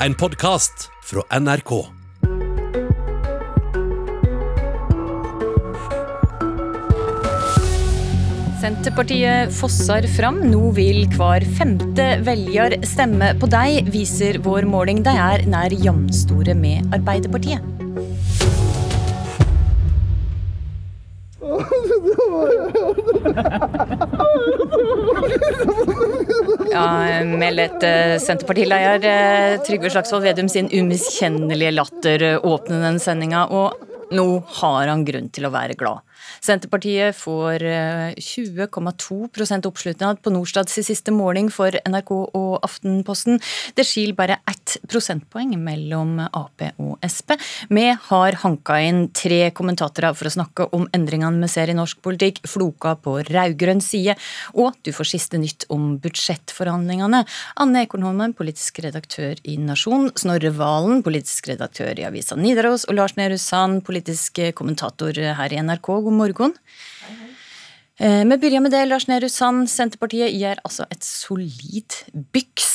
en podkast fra NRK. Senterpartiet fosser fram. Nå vil hver femte velger stemme på deg, viser vår måling. De er nær jamstore med Arbeiderpartiet. Ja, Meldet uh, Senterpartileder uh, Trygve Slagsvold Vedum sin umiskjennelige latter uh, åpne den sendinga, og nå har han grunn til å være glad. Senterpartiet får 20,2% oppslutning på Norstads siste måling for NRK og Aftenposten. Det skil bare ett prosentpoeng mellom Ap og Sp. Vi har hanka inn tre kommentatorer for å snakke om endringene vi ser i norsk politikk. Floka på rød-grønn side, og du får siste nytt om budsjettforhandlingene. Anne Ekornholmen, politisk redaktør i Nasjon. Snorre Valen, politisk redaktør i avisa Nidaros. Og Lars Nehru Sand, politisk kommentator her i NRK. God morgen. Eh, vi begynner med det, Lars Nehru Sand. Senterpartiet gir altså et solid byks.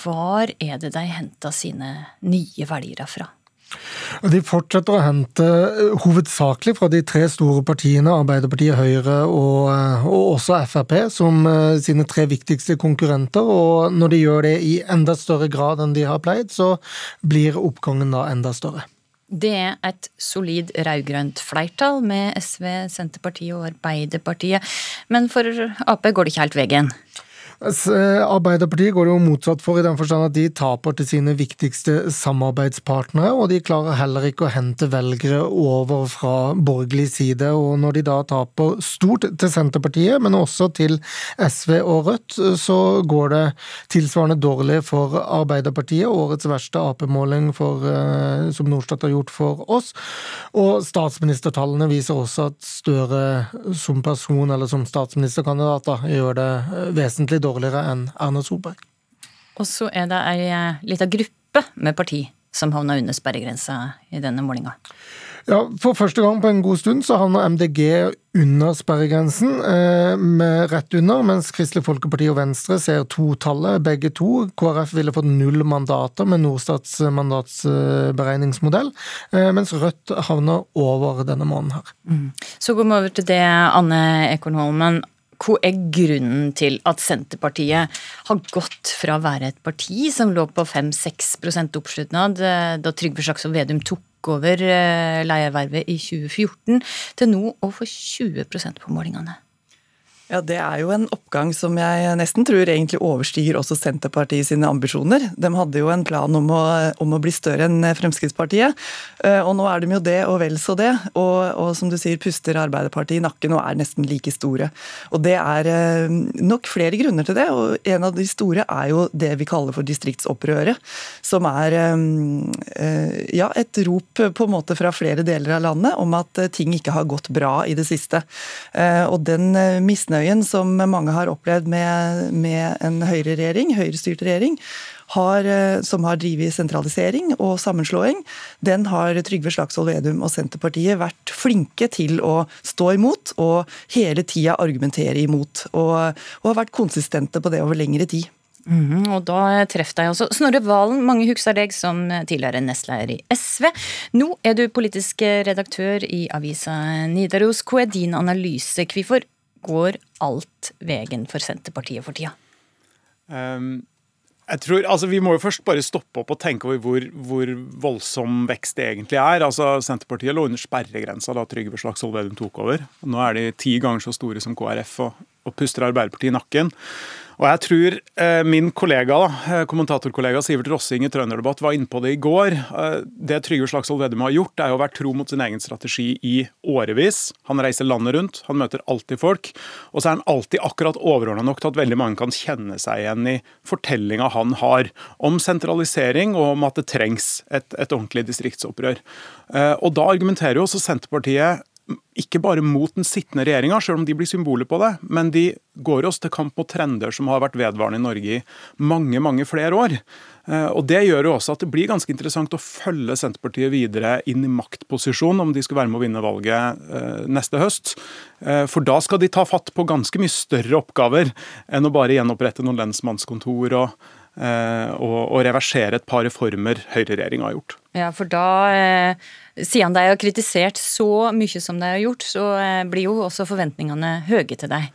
Hvor er det de henter sine nye velgere fra? De fortsetter å hente eh, hovedsakelig fra de tre store partiene, Arbeiderpartiet, Høyre og, eh, og, også Frp, som sine tre viktigste konkurrenter. Og når de gjør det i enda større grad enn de har pleid, så blir oppgangen da enda større. Det er et solid rød-grønt flertall med SV, Senterpartiet og Arbeiderpartiet. Men for Ap går det ikke helt veien? Eh, Arbeiderpartiet går det jo motsatt for, i den forstand at de taper til sine viktigste samarbeidspartnere, og de klarer heller ikke å hente velgere over fra borgerlig side. Og når de da taper stort til Senterpartiet, men også til SV og Rødt, så går det tilsvarende dårlig for Arbeiderpartiet. Årets verste Ap-måling eh, som Norstat har gjort for oss. Og statsministertallene viser også at Støre som person, eller som statsministerkandidat, da, gjør det vesentlig dårlig dårligere enn Erna Solberg. Og så er det ei eh, lita gruppe med parti som havna under sperregrensa i denne målinga. Ja, For første gang på en god stund så havner MDG under sperregrensen, eh, med rett under, mens Kristelig Folkeparti og Venstre ser to-tallet, begge to. KrF ville fått null mandater med Norstats mandatsberegningsmodell, eh, mens Rødt havner over denne måneden her. Mm. Så går vi over til det, Anne Ekornholmen. Hva er grunnen til at Senterpartiet har gått fra å være et parti som lå på 5-6 oppslutnad eh, da Trygve Slagsvold Vedum tok over eh, leiervervet i 2014, til nå å få 20% på målingene? Ja, Det er jo en oppgang som jeg nesten tror egentlig overstiger også Senterpartiet sine ambisjoner. De hadde jo en plan om å, om å bli større enn Fremskrittspartiet, eh, og nå er de jo det og vel så det. Og, og, som du sier, puster Arbeiderpartiet i nakken og er nesten like store. Og det er eh, nok flere grunner til det, og en av de store er jo det vi kaller for distriktsopprøret. Som er eh, ja, et rop på en måte fra flere deler av landet om at ting ikke har gått bra i det siste. Og den misnøyen misnøyen som mange har opplevd med, med en høyreregjering, høyrestyrt regjering, har, eh, som har drevet sentralisering og sammenslåing, den har Trygve Slagsvold Vedum og Senterpartiet vært flinke til å stå imot og hele tida argumentere imot. Og, og har vært konsistente på det over lengre tid. Mm, og da treffer deg også. Snorre Valen, mange husker deg som tidligere nestleder i SV. Nå er du politisk redaktør i avisa Nidaros. Hva er din analyse? Hvorfor går alt veien for Senterpartiet for tida? Um, jeg tror, altså Vi må jo først bare stoppe opp og tenke over hvor, hvor voldsom vekst det egentlig er. Altså Senterpartiet lå under sperregrensa da Trygve Slagsvold Vedum tok over. Nå er de ti ganger så store som KrF og, og puster Arbeiderpartiet i nakken. Og jeg tror eh, min kollega, eh, kommentatorkollega Sivert Rossing i Trønderdebatt var inne på det i går. Eh, det Trygve Slagsvold Vedum har gjort, er å være tro mot sin egen strategi i årevis. Han reiser landet rundt, han møter alltid folk. Og så er han alltid akkurat overordna nok til at veldig mange kan kjenne seg igjen i fortellinga han har om sentralisering og om at det trengs et, et ordentlig distriktsopprør. Eh, og da argumenterer jo også Senterpartiet ikke bare mot den sittende regjeringa, selv om de blir symboler på det, men de går oss til kamp mot trender som har vært vedvarende i Norge i mange mange flere år. Eh, og Det gjør jo også at det blir ganske interessant å følge Senterpartiet videre inn i maktposisjon, om de skal være med å vinne valget eh, neste høst. Eh, for da skal de ta fatt på ganske mye større oppgaver enn å bare gjenopprette noen lensmannskontor og og, reversere et par reformer høyreregjeringa har gjort. Ja, for da, eh, siden de har kritisert så mye som de har gjort, så eh, blir jo også forventningene høye til deg.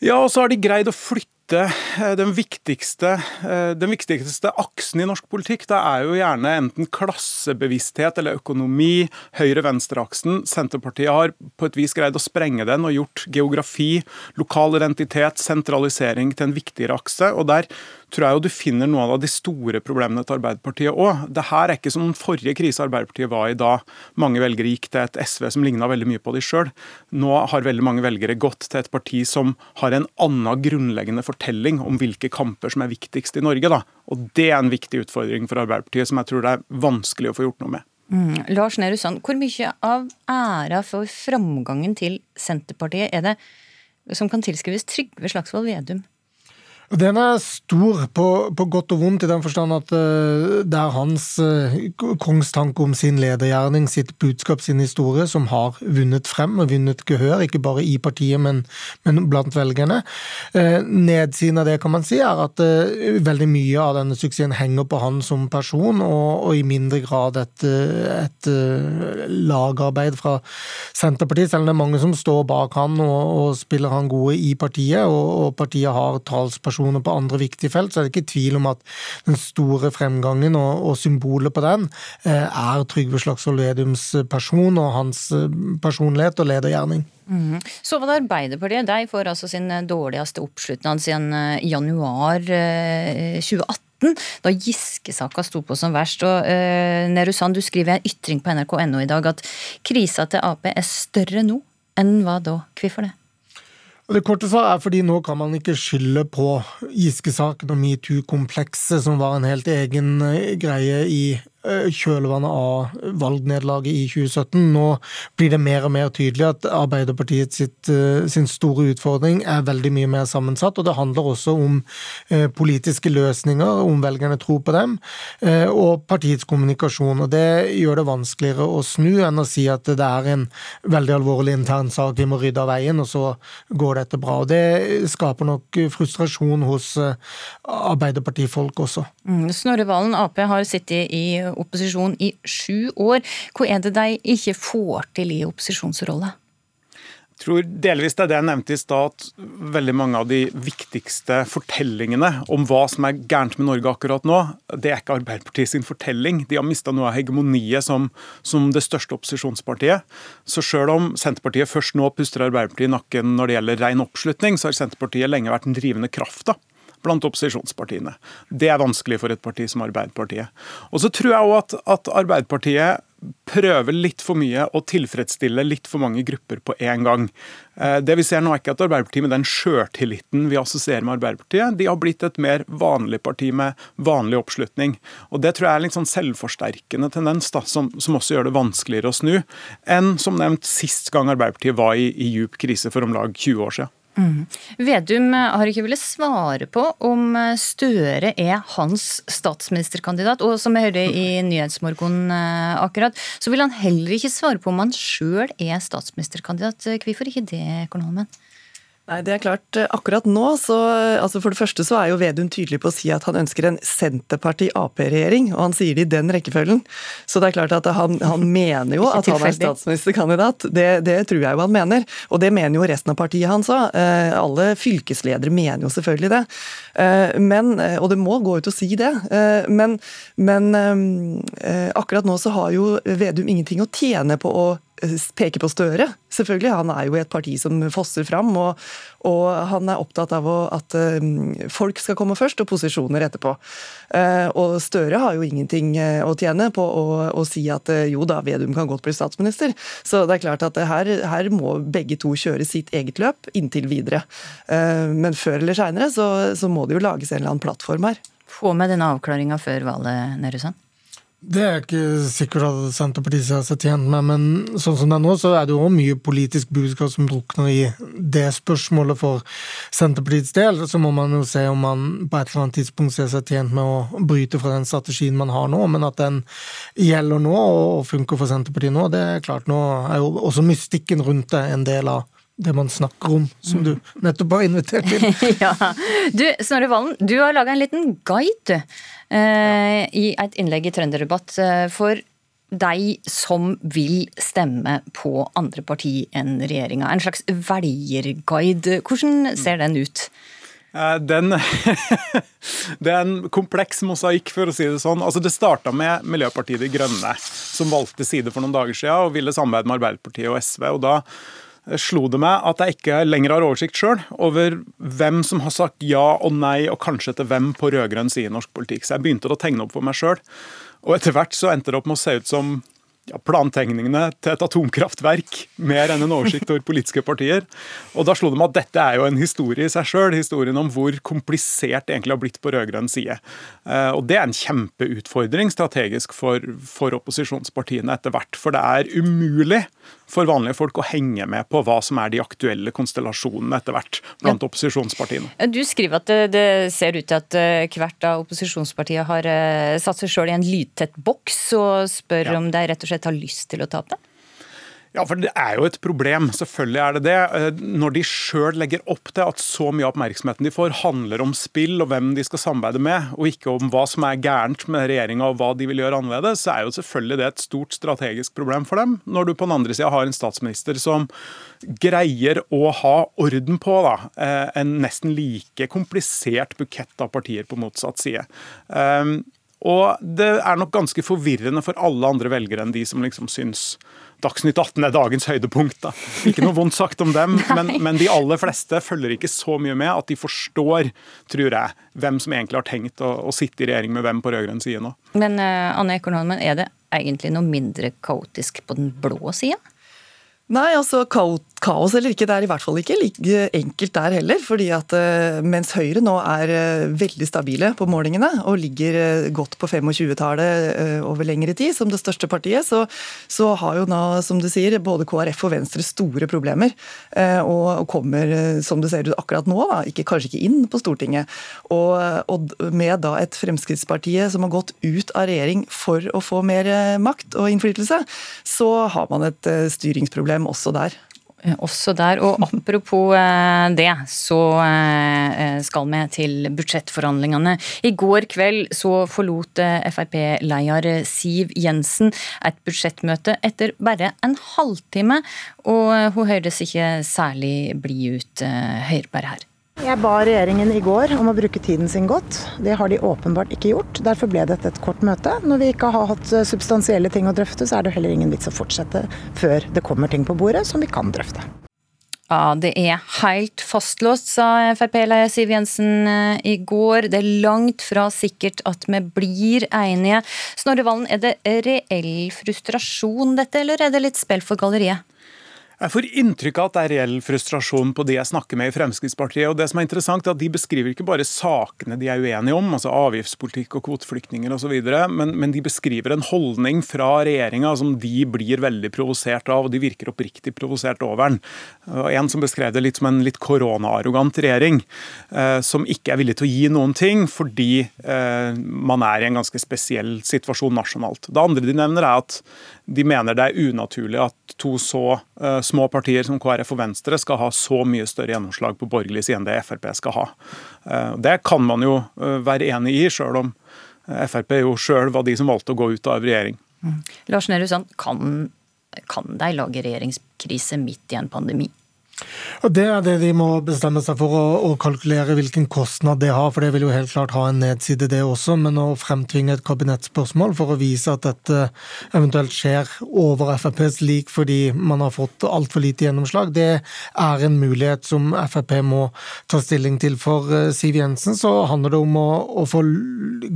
Ja, og så har de greid å flytte Eh, den viktigste, eh, den viktigste aksen i norsk politikk det er jo gjerne enten klassebevissthet eller økonomi, høyre-venstre-aksen. Senterpartiet har på et vis greid å sprenge den og gjort geografi, lokal identitet, sentralisering til en viktigere akse. og Der tror jeg jo du finner noen av de store problemene til Arbeiderpartiet òg. Det her er ikke som den forrige krise Arbeiderpartiet var i da mange velgere gikk til et SV som ligna veldig mye på de sjøl. Nå har veldig mange velgere gått til et parti som har en annen grunnleggende fortelling om hvilke kamper som er viktigst i Norge. Da. Og Det er en viktig utfordring for Arbeiderpartiet som jeg tror det er vanskelig å få gjort noe med. Mm. Lars Nehru Sand, hvor mye av æra for framgangen til Senterpartiet er det som kan tilskrives Trygve Slagsvold Vedum? Den er stor, på, på, godt og vondt, i den forstand at uh, det er hans uh, kongstanke om sin ledergjerning, sitt budskap, sin historie, som har vunnet frem og vunnet gehør, ikke bare i partiet, men, men blant velgerne. Uh, nedsiden av det kan man si er at veldig mye av denne suksessen henger på han som person, og, og i mindre grad et, et lagarbeid fra Senterpartiet, selv om det er mange som står bak han og, og spiller han gode i partiet, og, og partiet har talspersoner prestasjoner på andre viktige felt, så er det ikke tvil om at den store fremgangen og, og symbolet på den eh, er Trygve Slagsvold Vedums person og hans eh, personlighet og ledergjerning. Mm. Så var det Arbeiderpartiet. De får altså sin dårligste oppslutning siden eh, januar 2018 da Giske-saka sto på som verst. Og uh, Sand, du skriver en ytring på nrk.no i dag at krisa til Ap er større nå enn hva da? Hvorfor det? Det korte svaret er fordi nå kan man ikke skylde på Giske-saken og metoo-komplekset, som var en helt egen eh, greie i kjølvannet av valgnederlaget i 2017. Nå blir det mer og mer tydelig at Arbeiderpartiet sitt, eh, sin store utfordring er veldig mye mer sammensatt. og Det handler også om eh, politiske løsninger, om velgerne tror på dem, og partiets kommunikasjon. og Det gjør det vanskeligere å snu enn å si at det er en veldig alvorlig intern sak, vi må rydde av veien, og så går dette bra. og Det skaper nok frustrasjon hos Arbeiderpartifolk også. Mm, Snorre Valen, Ap har sittet i opposisjon i sju år. Hva er det de ikke får til i opposisjonsrolle? Jeg tror delvis det er det jeg nevnte i stad, at veldig mange av de viktigste fortellingene om hva som er gærent med Norge akkurat nå, det er ikke Arbeiderpartiet sin fortelling. De har mista noe av hegemoniet som, som, det største opposisjonspartiet. Så sjøl om Senterpartiet først nå puster Arbeiderpartiet i nakken når det gjelder ren oppslutning, så har Senterpartiet lenge vært den drivende krafta blant opposisjonspartiene. Det er vanskelig for et parti som Arbeiderpartiet. Og så tror jeg òg at, at, Arbeiderpartiet prøver litt for mye å tilfredsstille litt for mange grupper på en gang. Eh, det vi ser nå er ikke at Arbeiderpartiet med den sjøltilliten vi assosierer med Arbeiderpartiet, de har blitt et mer vanlig parti med vanlig oppslutning. Og Det tror jeg er en sånn selvforsterkende tendens da, som, som, også gjør det vanskeligere å snu enn som nevnt sist gang Arbeiderpartiet var i, i djup krise for om lag 20 år siden. Mm. Vedum har ikke villet svare på om Støre er hans statsministerkandidat. Og som jeg hørte i Nyhetsmorgen eh, akkurat, så vil han heller ikke svare på om han sjøl er statsministerkandidat. Hvorfor ikke det, økonomen? Nei, det er klart. Akkurat nå, så altså For det første så er jo Vedum tydelig på å si at han ønsker en Senterparti-Ap-regjering, og han sier det i den rekkefølgen. Så det er klart at han, han mener jo at han er statsministerkandidat. Det, det, tror jeg jo han mener. Og det mener jo resten av partiet hans òg. Eh, alle fylkesledere mener jo selvfølgelig det. Eh, men, eh, og det må gå ut og si det. Men, men akkurat nå så har jo Vedum ingenting å tjene på å peke på Støre. Selvfølgelig, Han er jo i et parti som fosser fram, og, og han er opptatt av å, at um, folk skal komme først, og posisjoner etterpå. Uh, og Støre har jo ingenting uh, å tjene på å, å si at jo da, Vedum kan godt bli statsminister. Så det er klart at her, her, må begge to kjøre sitt eget løp inntil videre. Men før eller seinere så, så, må det jo lages en eller annen plattform her. Få med denne avklaringa før valget, Nerussan? Det er ikke sikkert at Senterpartiet har seg tjent med, men sånn som det er nå, så er det jo mye politisk budskap som drukner i det spørsmålet for Senterpartiets del. Så må man jo se om man på et eller annet tidspunkt ser seg tjent med å bryte fra den strategien man har nå, men at den gjelder nå og funker for Senterpartiet nå, det er klart. Nå er jo også mystikken rundt det en del av det man snakker om, som du nettopp har invitert til. ja. Du, Snorre Valen, du har laga en liten guide eh, i et innlegg i Trønderdebatt eh, for deg som vil stemme på andre parti enn regjeringa. En slags velgerguide. Hvordan ser den ut? Eh, den, det er en kompleks mosaikk, for å si det sånn. Altså, det starta med Miljøpartiet De Grønne, som valgte side for noen dager siden og ville samarbeide med Arbeiderpartiet og SV. og da slo det meg at jeg ikke lenger har oversikt sjøl over hvem som har sagt ja og nei, og kanskje til hvem på rød-grønn side i norsk politikk. Så jeg begynte å tegne opp for meg sjøl. Og etter hvert så endte det opp med å se ut som ja, plantegningene til et atomkraftverk mer enn en oversikt over politiske partier. Og da slo det meg at dette er jo en historie i seg sjøl, historien om hvor komplisert det egentlig har blitt på rød-grønn side. Eh, og det er en kjempeutfordring strategisk for, for opposisjonspartiene etter hvert. For det er umulig for vanlige folk å henge med på hva som er de aktuelle konstellasjonene etter hvert blant ja. opposisjonspartiene. Du skriver at det, det, ser ut til at eh, hvert av opposisjonspartiene har eh, satt seg sjøl i en lydtett boks, og spør ja. om de rett og slett har lyst til å tape? Ja, for Det er jo et problem, selvfølgelig er det det. Eh, når de sjøl legger opp til at så mye av oppmerksomheten de får, handler om spill og hvem de skal samarbeide med, og ikke om hva som er gærent med regjeringa og hva de vil gjøre annerledes, så er jo selvfølgelig det et stort strategisk problem for dem. Når du på den andre sida har en statsminister som greier å ha orden på da, eh, en nesten like komplisert bukett av partier på motsatt side. Eh, og det er nok ganske forvirrende for alle andre velgere enn de som liksom syns Dagsnytt 18 er dagens høydepunkt. Da. Ikke noe vondt sagt om dem, men, men, de aller fleste følger ikke så mye med at de forstår, tror jeg, hvem som egentlig har tenkt å, å sitte i regjering med hvem på rød-grønn side nå. Men uh, Anne Ekornholmen, er det egentlig noe mindre kaotisk på den blå sida? Nei, altså kaos eller ikke, det er i hvert fall ikke like enkelt der heller. fordi at eh, mens Høyre nå er eh, veldig stabile på målingene og ligger eh, godt på 25-tallet over lengre tid som det største partiet, så, så, har jo nå, som du sier, både KrF og Venstre store problemer. Og, kommer, som det ser ut akkurat nå, da, ikke, kanskje ikke inn på Stortinget. Og, og med da et Fremskrittspartiet som har gått ut av regjering for å få mer makt og innflytelse, så har man et styringsproblem også der. Også der. Og apropos eh, det, så eh, skal vi til budsjettforhandlingene. I går kveld så forlot eh, Frp-leder Siv Jensen et budsjettmøte etter bare en halvtime, og hun høres ikke særlig blid ut, Høyreberg her. Jeg ba regjeringen i går om å bruke tiden sin godt. Det har de åpenbart ikke gjort. Derfor ble dette et kort møte. Når vi ikke har hatt eh, substansielle ting å drøfte, så er det heller ingen vits å fortsette før det kommer ting på bordet som vi kan drøfte. Ja, det er helt fastlåst, sa Frp-leder Siv Jensen eh, i går. Det er langt fra sikkert at vi blir enige. Snorre Valen, er det reell frustrasjon dette, eller er det litt spill for galleriet? Jeg får inntrykk av at det er reell frustrasjon på de jeg snakker med i Fremskrittspartiet. og det som er interessant er at De beskriver ikke bare sakene de er uenige om, altså avgiftspolitikk og kvoteflyktninger osv., men, men de beskriver en holdning fra regjeringa som de blir veldig provosert av, og de virker oppriktig provosert over den. En som beskrev det litt som en litt koronaarrogant regjering, eh, som ikke er villig til å gi noen ting fordi eh, man er i en ganske spesiell situasjon nasjonalt. Det andre de nevner er at de mener det er unaturlig at to så uh, små partier som KrF og Venstre skal ha så mye større gjennomslag på borgerlig side enn det Frp skal ha. Uh, det kan man jo uh, være enig i, sjøl om Frp jo sjøl var de som valgte å gå ut av regjering. Mm. Lars Nehru Sand, kan, kan de lage regjeringskrise midt i en pandemi? Det er det de må bestemme seg for, å, kalkulere hvilken kostnad det har. For det vil jo helt klart ha en nedside, det også. Men å fremtvinge et kabinettspørsmål for å vise at dette eventuelt skjer over FrPs lik fordi man har fått altfor lite gjennomslag, det er en mulighet som Frp må ta stilling til. For eh, Siv Jensen så handler det om å, å få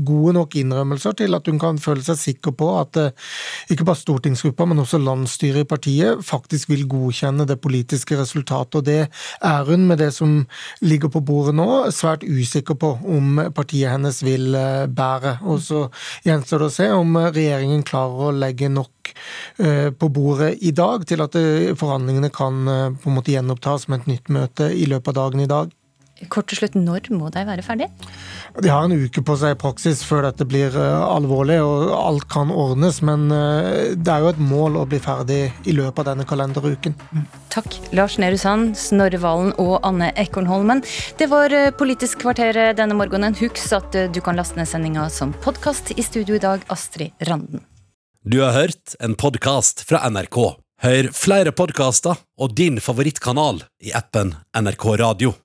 gode nok innrømmelser til at hun kan føle seg sikker på at eh, ikke bare stortingsgruppa, men også landsstyret i partiet faktisk vil godkjenne det politiske resultatet. Og det er hun, med det som ligger på bordet nå, svært usikker på om partiet hennes vil eh, bære. Og så gjenstår det å se om regjeringen klarer å legge nok eh, på bordet i dag til at forhandlingene kan på en måte gjenopptas med et nytt møte i løpet av dagen i dag. Kort til slutt, når må de være ferdige? De har en uke på seg i praksis før dette blir uh, alvorlig, og alt kan ordnes. Men uh, det er jo et mål å bli ferdig i løpet av denne kalenderuken. Takk, Lars Nehru Sand, Snorre Valen og Anne Ekornholmen. Det var Politisk kvarter denne morgenen. Husk at du kan laste ned sendinga som podkast. I studio i dag, Astrid Randen. Du har hørt en podkast fra NRK. Hør flere podkaster og din favorittkanal i appen NRK Radio.